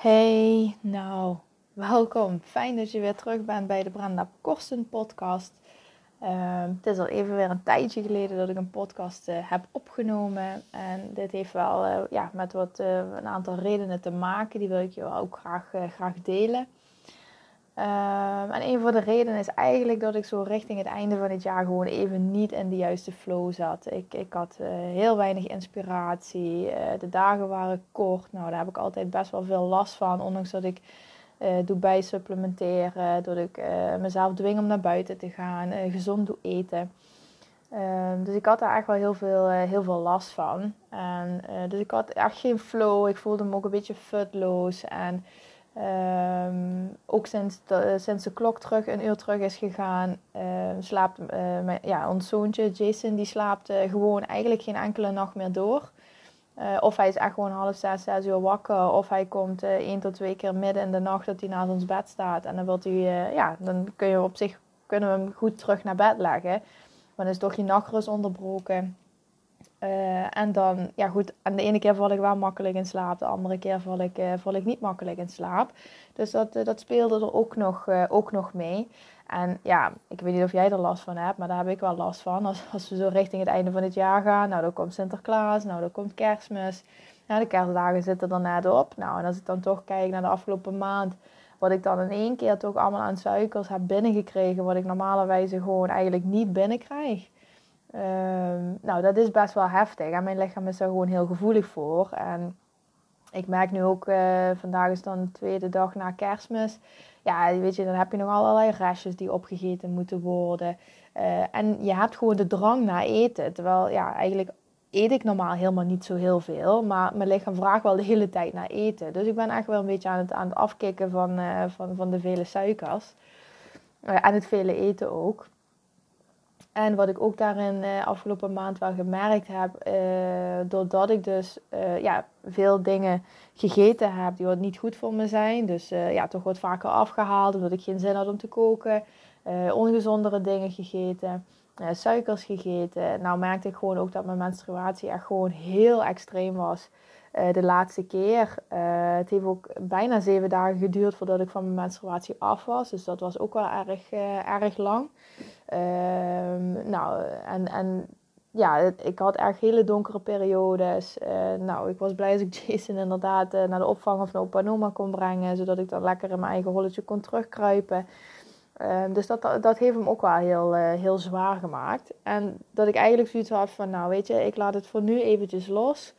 Hey, nou, welkom. Fijn dat je weer terug bent bij de Brenda Korsten podcast. Ehm, het is al even weer een tijdje geleden dat ik een podcast uh, heb opgenomen. En dit heeft wel uh, ja, met wat, uh, een aantal redenen te maken. Die wil ik je ook graag, graag delen. Um, en een van de redenen is eigenlijk dat ik zo richting het einde van het jaar gewoon even niet in de juiste flow zat. Ik, ik had uh, heel weinig inspiratie. Uh, de dagen waren kort. Nou, daar heb ik altijd best wel veel last van. Ondanks dat ik uh, doe bijsupplementeren. Dat ik mezelf dwing om naar buiten te gaan. gezond doe eten. Um, dus ik had daar echt wel heel veel, heel veel last van. En, dus ik had echt geen flow. Ik voelde me ook een beetje futloos. En Um, ook sinds de, sinds de klok terug, een uur terug is gegaan, uh, slaapt mijn, ja, ons zoontje Jason, die slaapt uh, gewoon eigenlijk geen enkele nacht meer door. of hij is echt gewoon half zes, zes uur wakker. Of hij komt één tot twee keer midden in de nacht dat hij naast ons bed staat. En dan, wilt hij, ja, dan kun je op zich, kunnen we hem goed terug naar bed leggen. Maar dan is toch je nachtrust onderbroken. Uh, en dan, ja goed, en de ene keer val ik wel makkelijk in slaap, de andere keer val ik, uh, val ik niet makkelijk in slaap. Dus dat, uh, dat speelde er ook nog, ook nog mee. En ja, ik weet niet of jij er last van hebt, maar daar heb ik wel last van. Als, als we zo richting het einde van het jaar gaan, nou dan komt Sinterklaas, nou dan komt kerstmis. Nou, de kerstdagen zitten er net op. Nou, en als ik dan toch kijk naar de afgelopen maand, wat ik dan in één keer toch allemaal aan suikers heb binnengekregen, wat ik normalerwijze gewoon eigenlijk niet binnenkrijg. Um, nou, dat is best wel heftig. En mijn lichaam is er gewoon heel gevoelig voor. En ik merk nu ook, uh, vandaag is dan de tweede dag na kerstmis. Ja, weet je, dan heb je nog allerlei restjes die opgegeten moeten worden. Uh, en je hebt gewoon de drang naar eten. Terwijl, ja, eigenlijk eet ik normaal helemaal niet zo heel veel. Maar mijn lichaam vraagt wel de hele tijd naar eten. Dus ik ben echt wel een beetje aan het, aan het afkicken van, uh, van, van de vele suikers. en het vele eten ook. En wat ik ook daarin uh, afgelopen maand wel gemerkt heb, uh, doordat ik dus uh, ja, veel dingen gegeten heb die wat niet goed voor me zijn. Dus ja, toch wat vaker afgehaald omdat ik geen zin had om te koken. ongezondere dingen gegeten, suikers gegeten. Nou merkte ik gewoon ook dat mijn menstruatie echt gewoon heel extreem was. de laatste keer. het heeft ook bijna zeven dagen geduurd voordat ik van mijn menstruatie af was. Dus dat was ook wel erg, erg lang. Um, nou, en, en ja, ik had erg hele donkere periodes. Uh, nou, ik was blij als ik Jason inderdaad uh, naar de opvang of naar opa en oma kon brengen. Zodat ik dan lekker in mijn eigen holletje kon terugkruipen. Uh, dus dat, dat heeft hem ook wel heel, uh, heel zwaar gemaakt. En dat ik eigenlijk zoiets had van, nou weet je, ik laat het voor nu eventjes los.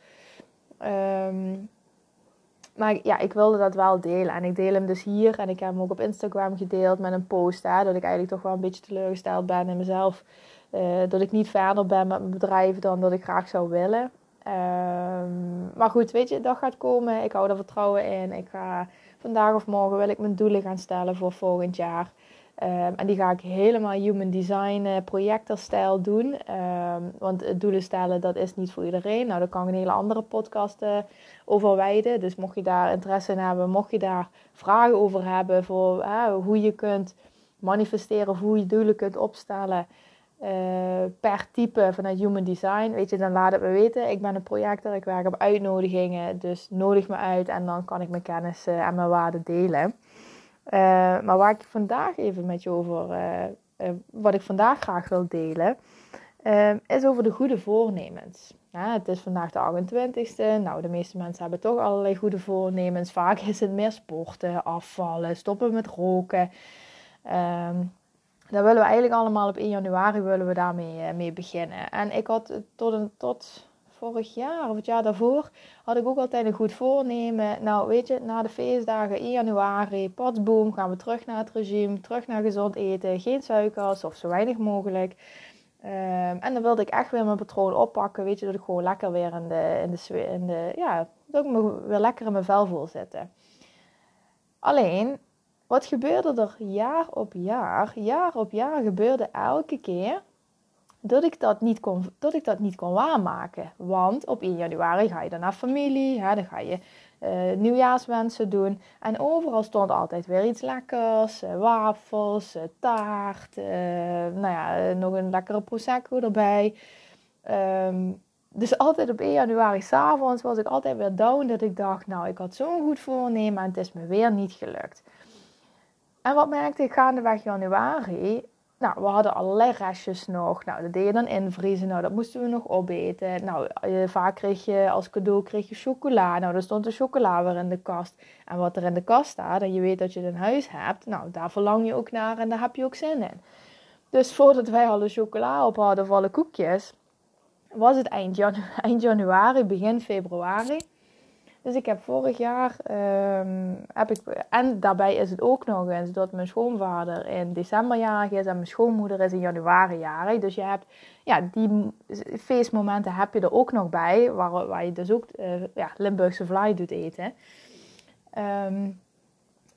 Um, maar ja, ik wilde dat wel delen. En ik deel hem dus hier. En ik heb hem ook op Instagram gedeeld met een post. Hè, dat ik eigenlijk toch wel een beetje teleurgesteld ben in mezelf. Uh, dat ik niet verder ben met mijn bedrijf dan dat ik graag zou willen. Um, maar goed, weet je, dat gaat komen. Ik hou er vertrouwen in. Ik ga vandaag of morgen wil ik mijn doelen gaan stellen voor volgend jaar. Um, en die ga ik helemaal human design uh, projectorstijl doen. Um, want doelen stellen, dat is niet voor iedereen. Nou, daar kan ik een hele andere podcast uh, over wijden. Dus mocht je daar interesse in hebben, mocht je daar vragen over hebben... voor hoe je kunt manifesteren of hoe je doelen kunt opstellen... Uh, per type vanuit human design, weet je, dan laat het me weten. Ik ben een projector, ik werk op uitnodigingen. Dus nodig me uit en dan kan ik mijn kennis en mijn waarden delen. Uh, maar waar ik vandaag even met je over, uh, uh, wat ik vandaag graag wil delen, is over de goede voornemens. Het is vandaag de 28e. Nou, de meeste mensen hebben toch allerlei goede voornemens. Vaak is het meer sporten, afvallen, stoppen met roken. Um, daar willen we eigenlijk allemaal op 1 januari willen we daarmee mee beginnen. En ik had tot, een, tot vorig jaar of het jaar daarvoor had ik ook altijd een goed voornemen. Nou, weet je, na de feestdagen in januari, patsboom, gaan we terug naar het regime, terug naar gezond eten, geen suikers of zo weinig mogelijk. Um, en dan wilde ik echt weer mijn patroon oppakken, weet je, dat ik gewoon lekker weer in de, in de, in de ja, dat ik me weer lekker in mijn vel voel zitten. Alleen, wat gebeurde er jaar op jaar? Jaar op jaar gebeurde elke keer dat ik dat niet kon, dat ik dat niet kon waarmaken. Want op 1 januari ga je dan naar familie, dan ga je uh, nieuwjaarswensen doen. En overal stond altijd weer iets lekkers, uh, wafels, uh, taart, nou ja, nog een lekkere prosecco erbij. Um, dus altijd op 1 januari s'avonds was ik altijd weer down. Dat ik dacht, nou, ik had zo'n goed voornemen en het is me weer niet gelukt. En wat merkte ik gaandeweg januari? Nou, we hadden allerlei restjes nog. Nou, dat deed je dan invriezen. Nou, dat moesten we nog opeten. Nou, vaak kreeg je als cadeau kreeg je chocola. Nou, er stond de chocola weer in de kast. En wat er in de kast staat, en je weet dat je het in huis hebt, nou, daar verlang je ook naar en daar heb je ook zin in. Dus voordat wij alle chocola op hadden of alle koekjes, was het eind, eind januari, begin februari. Dus ik heb vorig jaar, um, heb ik, en daarbij is het ook nog eens dat mijn schoonvader in december jarig is en mijn schoonmoeder is in januari jarig. Dus je hebt, ja, die feestmomenten heb je er ook nog bij, waar, waar je dus ook uh, ja, Limburgse vlaai doet eten. Um,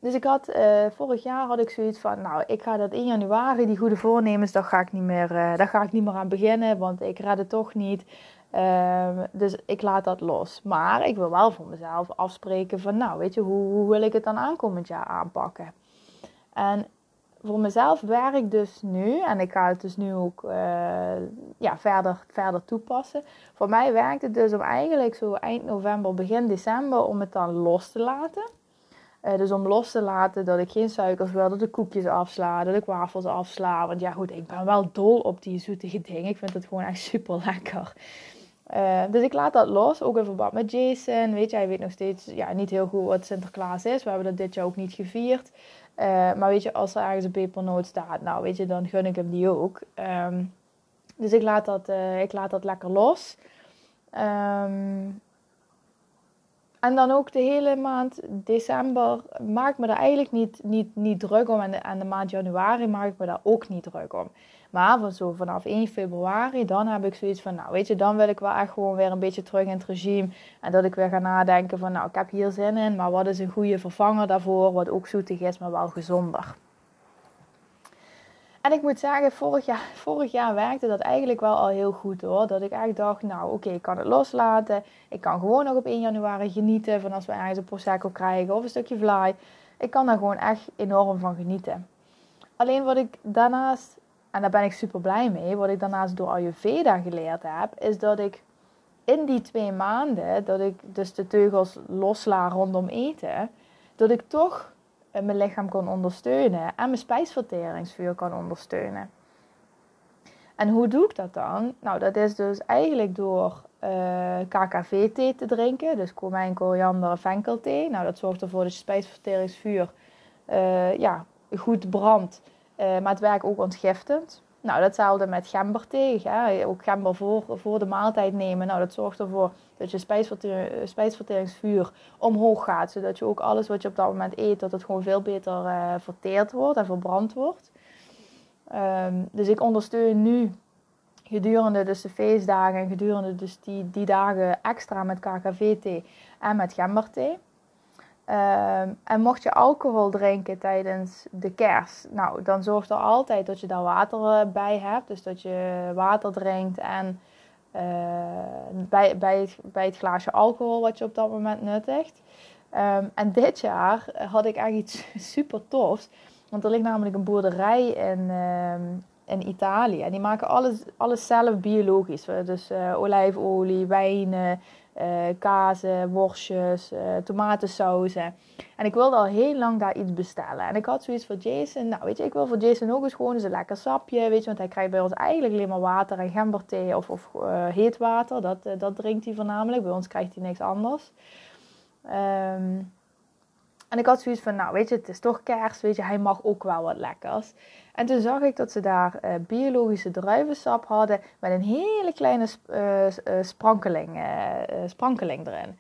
dus ik had, uh, vorig jaar had ik zoiets van, nou, ik ga dat in januari, die goede voornemens, daar ga ik niet meer, uh, daar ga ik niet meer aan beginnen, want ik red het toch niet. Uh, dus ik laat dat los. Maar ik wil wel voor mezelf afspreken van, nou, weet je, hoe, hoe wil ik het dan aankomend jaar aanpakken? En voor mezelf werk dus nu, en ik ga het dus nu ook uh, ja, verder, verder toepassen. Voor mij werkt het dus om eigenlijk zo eind november, begin december, om het dan los te laten. Uh, dus om los te laten dat ik geen suikers wil, dat ik koekjes afsla, dat ik wafels afsla. Want ja goed, ik ben wel dol op die zoetige dingen. Ik vind het gewoon echt super lekker. Uh, dus ik laat dat los, ook in verband met Jason. Weet je, hij weet nog steeds ja, niet heel goed wat Sinterklaas is. We hebben dat dit jaar ook niet gevierd. Uh, maar weet je, als er ergens een pepernoot staat, nou weet je, dan gun ik hem die ook. Um, dus ik laat dat, ik laat dat lekker los. Um, en dan ook de hele maand december maak me daar eigenlijk niet, niet, niet druk om. En de, en de maand januari maak ik me daar ook niet druk om. Maar van zo vanaf 1 februari, dan heb ik zoiets van, nou weet je, dan wil ik wel echt gewoon weer een beetje terug in het regime. En dat ik weer ga nadenken van, nou ik heb hier zin in, maar wat is een goede vervanger daarvoor, wat ook zoetig is, maar wel gezonder. En ik moet zeggen, vorig jaar, vorig jaar werkte dat eigenlijk wel al heel goed hoor. Dat ik eigenlijk dacht, nou oké, ik kan het loslaten. Ik kan gewoon nog op 1 januari genieten van als we ergens een Prosecco krijgen of een stukje fly. Ik kan daar gewoon echt enorm van genieten. Alleen wat ik daarnaast, en daar ben ik super blij mee, wat ik daarnaast door Ayurveda geleerd heb, is dat ik in die twee maanden, dat ik dus de teugels losla rondom eten, dat ik toch mijn lichaam kan ondersteunen en mijn spijsverteringsvuur kan ondersteunen. En hoe doe ik dat dan? Nou, dat is dus eigenlijk door eh, KKV-thee te drinken, dus komijn, koriander, venkelthee. Nou, dat zorgt ervoor dat je spijsverteringsvuur uh, ja, goed brandt, uh, maar het werkt ook ontgiftend. Nou, datzelfde met gemberthee. Ja. Ook gember voor, voor de maaltijd nemen. Nou, dat zorgt ervoor dat je spijsverteringsvuur omhoog gaat. Zodat je ook alles wat je op dat moment eet, dat het gewoon veel beter uh, verteerd wordt en verbrand wordt. Um, dus ik ondersteun nu gedurende dus de feestdagen en gedurende dus die, die dagen extra met KKV-thee en met gemberthee. Ehm, en mocht je alcohol drinken tijdens de kerst, nou, dan zorg er altijd dat je daar water eh, bij hebt. Dus dat je water drinkt en uh, bij, bij, het, bij het glaasje alcohol wat je op dat moment nuttigt. Um, en dit jaar had ik eigenlijk iets super tofs. Want er ligt namelijk een boerderij in, um, in Italië. En die maken alles, alles zelf biologisch. Dus uh, olijfolie, wijnen, uh, kazen, worstjes, uh, tomatensauzen. En ik wilde al heel lang daar iets bestellen. En ik had zoiets voor Jason. Nou, weet je, ik wil voor Jason ook eens gewoon eens een lekker sapje. Weet je, want hij krijgt bij ons eigenlijk alleen maar water en gemberthee of, of uh, heet water. Dat, dat drinkt hij voornamelijk. Bij ons krijgt hij niks anders. Um, en ik had zoiets van, nou weet je, het is toch kerst, weet je, hij mag ook wel wat lekkers. En toen zag ik dat ze daar uh, biologische druivensap hadden met een hele kleine uh, sprankeling, sprankeling erin.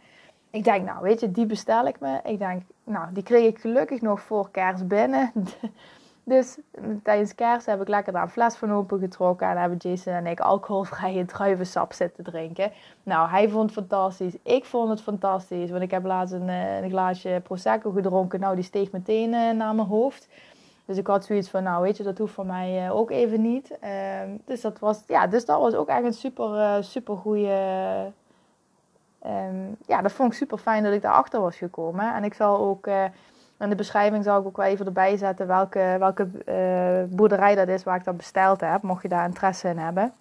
Ik denk, nou weet je, die bestel ik me. Ik denk, nou, die kreeg ik gelukkig nog voor kerst binnen. Dus tijdens kerst heb ik lekker daar een fles van open getrokken. En hebben Jason en ik alcoholvrije druivensap zitten drinken. Nou, hij vond het fantastisch. Ik vond het fantastisch. Want ik heb laatst een, eh, een glaasje Prosecco gedronken. Nou, die steeg meteen uh, naar mijn hoofd. Dus ik had zoiets van, nou weet je, dat hoeft voor mij uh, ook even niet. Uh, dus, dat was, ja, dus dat was ook echt een super, super goede... Um, ja, dat vond ik super fijn dat ik daarachter was gekomen. En ik zal ook in de beschrijving zal ik ook wel even erbij zetten welke, welke uh, boerderij dat is waar ik dat besteld heb, mocht je daar interesse in hebben.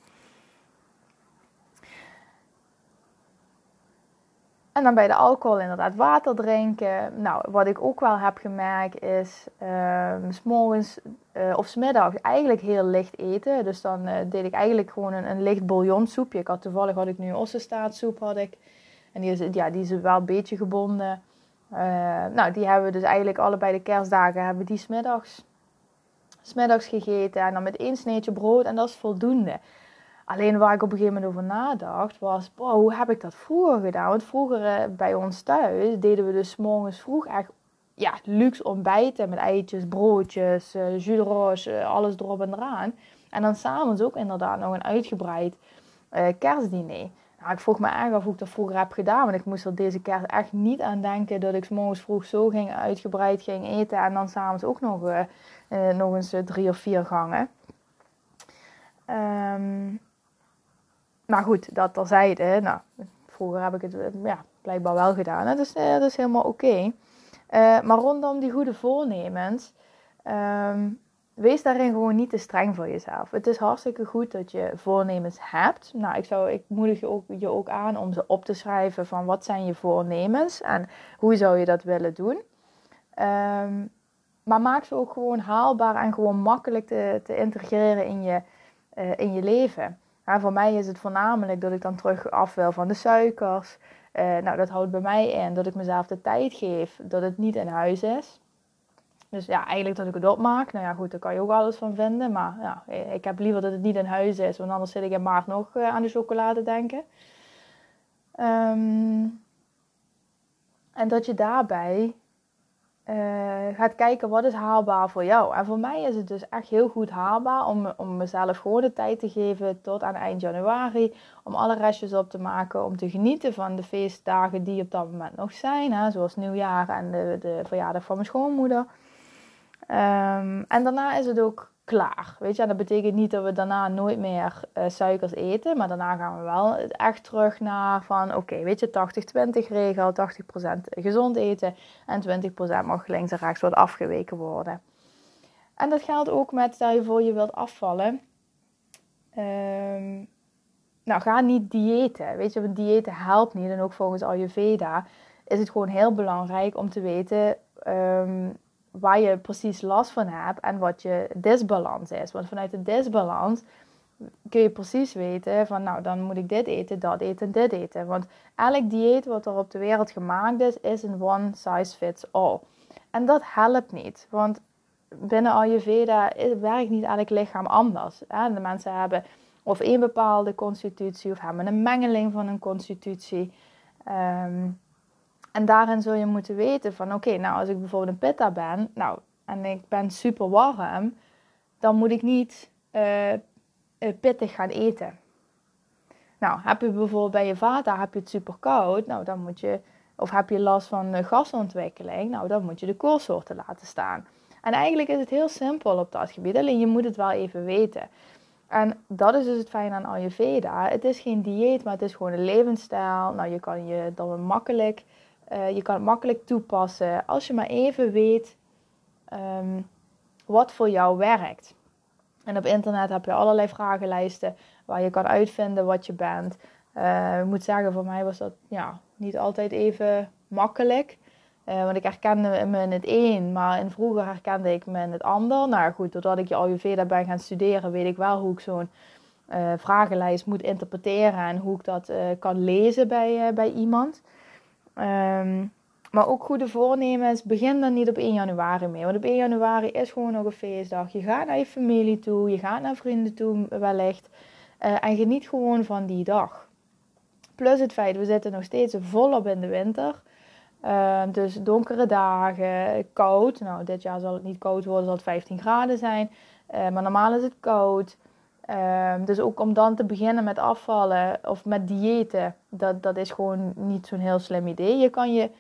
en dan bij de alcohol inderdaad water drinken. Nou, wat ik ook wel heb gemerkt is uh, s'morgens uh, of smiddags eigenlijk heel licht eten. Dus dan uh, deed ik eigenlijk gewoon een, een licht bouillonsoepje. Ik had toevallig had ik nu ossenstaatsoep had ik. En die is, ja, die is wel een beetje gebonden. Uh, nou, die hebben we dus eigenlijk allebei de kerstdagen hebben die smiddags, smiddags gegeten. En dan met één sneetje brood en dat is voldoende. Alleen waar ik op een gegeven moment over nadacht, was: hoe heb ik dat vroeger gedaan? Want vroeger uh, bij ons thuis deden we dus morgens vroeg echt ja, luxe ontbijten met eitjes, broodjes, uh, jus de alles erop en eraan. En dan s'avonds ook inderdaad nog een uitgebreid kerstdiner. Nou, ik vroeg me erg af hoe ik dat vroeger heb gedaan. Want ik moest er deze kerst echt niet aan denken dat ik morgens vroeg zo ging uitgebreid ging eten. En dan s'avonds ook nog, nog eens drie of vier gangen. Um, maar goed, dat terzijde. Nou, vroeger heb ik het ja, blijkbaar wel gedaan. Dat is, dat is helemaal oké. Maar rondom die goede voornemens, um, wees daarin gewoon niet te streng voor jezelf. Het is hartstikke goed dat je voornemens hebt. Nou, ik, zou, ik moedig je ook, je ook aan om ze op te schrijven van wat zijn je voornemens en hoe zou je dat willen doen. Um, maar maak ze ook gewoon haalbaar en gewoon makkelijk te, te integreren in je, uh, in je leven. Ja, voor mij is het voornamelijk dat ik dan terug af wil van de suikers. Uh, nou, dat houdt bij mij in dat ik mezelf de tijd geef dat het niet in huis is. Dus ja, eigenlijk dat ik het opmaak. Nou ja, goed, daar kan je ook alles van vinden. Maar ja, ik heb liever dat het niet in huis is, want anders zit ik in maart nog uh, aan de chocolade denken. Um, en dat je daarbij uh, gaat kijken wat is haalbaar voor jou. En voor mij is het dus echt heel goed haalbaar om, om mezelf gewoon de tijd te geven tot aan eind januari. Om alle restjes op te maken, om te genieten van de feestdagen die op dat moment nog zijn. Hè, zoals nieuwjaar en de, de verjaardag van mijn schoonmoeder. Um, en daarna is het ook klaar. Weet je, dat betekent niet dat we daarna nooit meer uh, suikers eten. Maar daarna gaan we wel echt terug naar van oké, weet je, 80-20 regel. 80% gezond eten en 20% mag links en rechts wat afgeweken worden. En dat geldt ook met, stel je voor je wilt afvallen. Um, nou, ga niet diëten. Weet je, want diëten helpt niet. En ook volgens Ayurveda is het gewoon heel belangrijk om te weten... Um, waar je precies last van hebt en wat je disbalans is. Want vanuit de disbalans kun je precies weten van nou dan moet ik dit eten, dat eten, dit eten. Want elk dieet wat er op de wereld gemaakt is, is een one size fits all. En dat helpt niet, want binnen Ayurveda werkt niet elk lichaam anders. De mensen hebben of een bepaalde constitutie of hebben een mengeling van een constitutie. Um, en daarin zul je moeten weten van oké, nou als ik bijvoorbeeld een pitta ben, nou en ik ben super warm, dan moet ik niet uh, pittig gaan eten. Nou, heb je bijvoorbeeld bij je vader heb je het super koud, nou dan moet je, of heb je last van gasontwikkeling, nou dan moet je de koolsoorten laten staan. En eigenlijk is het heel simpel op dat gebied, alleen je moet het wel even weten. En dat is dus het fijn aan Ayurveda. Het is geen dieet, maar het is gewoon een levensstijl. Nou, je kan je dan makkelijk uh, je kan het makkelijk toepassen als je maar even weet um, wat voor jou werkt. En op internet heb je allerlei vragenlijsten waar je kan uitvinden wat je bent. Uh, ik moet zeggen, voor mij was dat ja, niet altijd even makkelijk. Uh, want ik herkende me in het een, maar in vroeger herkende ik me in het ander. Nou goed, doordat ik je Ayurveda ben gaan studeren, weet ik wel hoe ik zo'n vragenlijst moet interpreteren en hoe ik dat kan lezen bij, bij iemand. Um, maar ook goede voornemens, begin dan niet op 1 januari mee. Want op 1 januari is gewoon nog een feestdag. Je gaat naar je familie toe, je gaat naar vrienden toe wellicht. Uh, en geniet gewoon van die dag. Plus het feit, we zitten nog steeds volop in de winter. Uh, dus donkere dagen, koud. Nou, dit jaar zal het niet koud worden, zal het 15 graden zijn. Uh, maar normaal is het koud. Um, dus ook om dan te beginnen met afvallen of met diëten, dat, dat is gewoon niet zo'n heel slim idee. Je kan je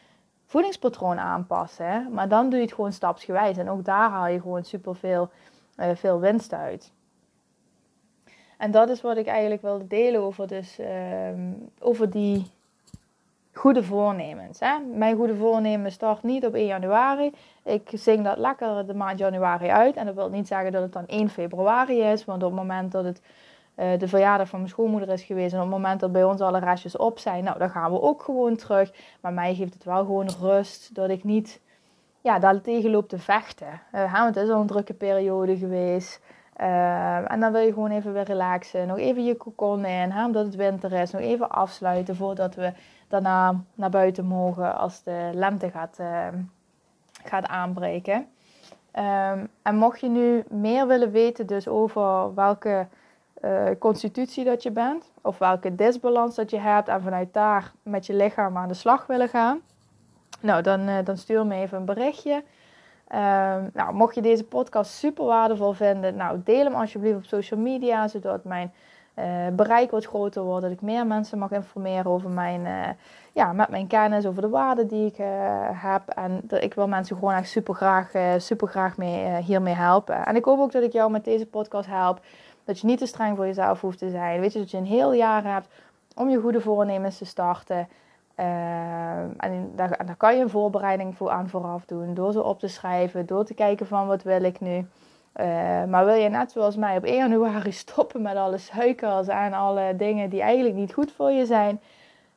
voedingspatroon aanpassen, maar dan doe je het gewoon stapsgewijs. En ook daar haal je gewoon superveel uh, veel winst uit. En dat is wat ik eigenlijk wilde delen over, dus, um, over die goede voornemens. Hè? Mijn goede voornemen start niet op 1 januari. Ik zing dat lekker de maand januari uit. En dat wil niet zeggen dat het dan 1 februari is. Want op het moment dat het uh, de verjaardag van mijn schoonmoeder is geweest. En op het moment dat bij ons alle restjes op zijn, nou, dan gaan we ook gewoon terug. Maar mij geeft het wel gewoon rust dat ik niet ja, daar tegen loop te vechten. Uh, want het is al een drukke periode geweest. Uh, en dan wil je gewoon even weer relaxen. Nog even je cocon in, omdat het winter is. Nog even afsluiten voordat we daarna naar buiten mogen als de lente gaat, uh, gaat aanbreken. Um, en mocht je nu meer willen weten dus over welke uh, constitutie dat je bent, of welke disbalans dat je hebt en vanuit daar met je lichaam aan de slag willen gaan, nou dan, uh, dan stuur me even een berichtje. Um, nou, mocht je deze podcast super waardevol vinden, nou deel hem alsjeblieft op social media, zodat mijn bereik wat groter wordt, dat ik meer mensen mag informeren over mijn, uh, ja, met mijn kennis, over de waarden die ik uh, heb. En dat ik wil mensen gewoon echt super graag, super graag mee, hiermee helpen. En ik hoop ook dat ik jou met deze podcast help. Dat je niet te streng voor jezelf hoeft te zijn. Weet je, dat je een heel jaar hebt om je goede voornemens te starten. en daar, daar, kan je een voorbereiding voor aan vooraf doen. Door ze op te schrijven, door te kijken van wat wil ik nu. Uh, maar wil je net zoals mij op 1 januari stoppen met alle suikers en alle dingen die eigenlijk niet goed voor je zijn?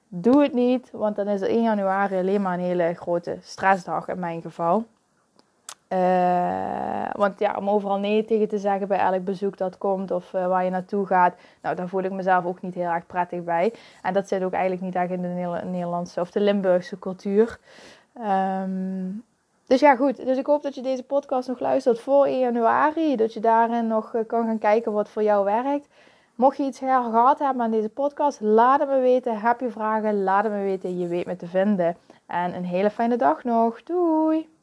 Doe het niet, want dan is er 1 januari alleen maar een hele grote stressdag in mijn geval. Uh, want ja, om overal nee tegen te zeggen bij elk bezoek dat komt of uh, waar je naartoe gaat, nou, daar voel ik mezelf ook niet heel erg prettig bij. En dat zit ook eigenlijk niet echt in de Nederlandse of de Limburgse cultuur. Um, dus ja, goed. Dus ik hoop dat je deze podcast nog luistert voor 1 januari. Dat je daarin nog eh, kan gaan kijken wat voor jou werkt. Mocht je iets gehad hebben aan deze podcast, laat het me weten. Heb je vragen, laat het me weten. Je weet me te vinden. En een hele fijne dag nog. Doei!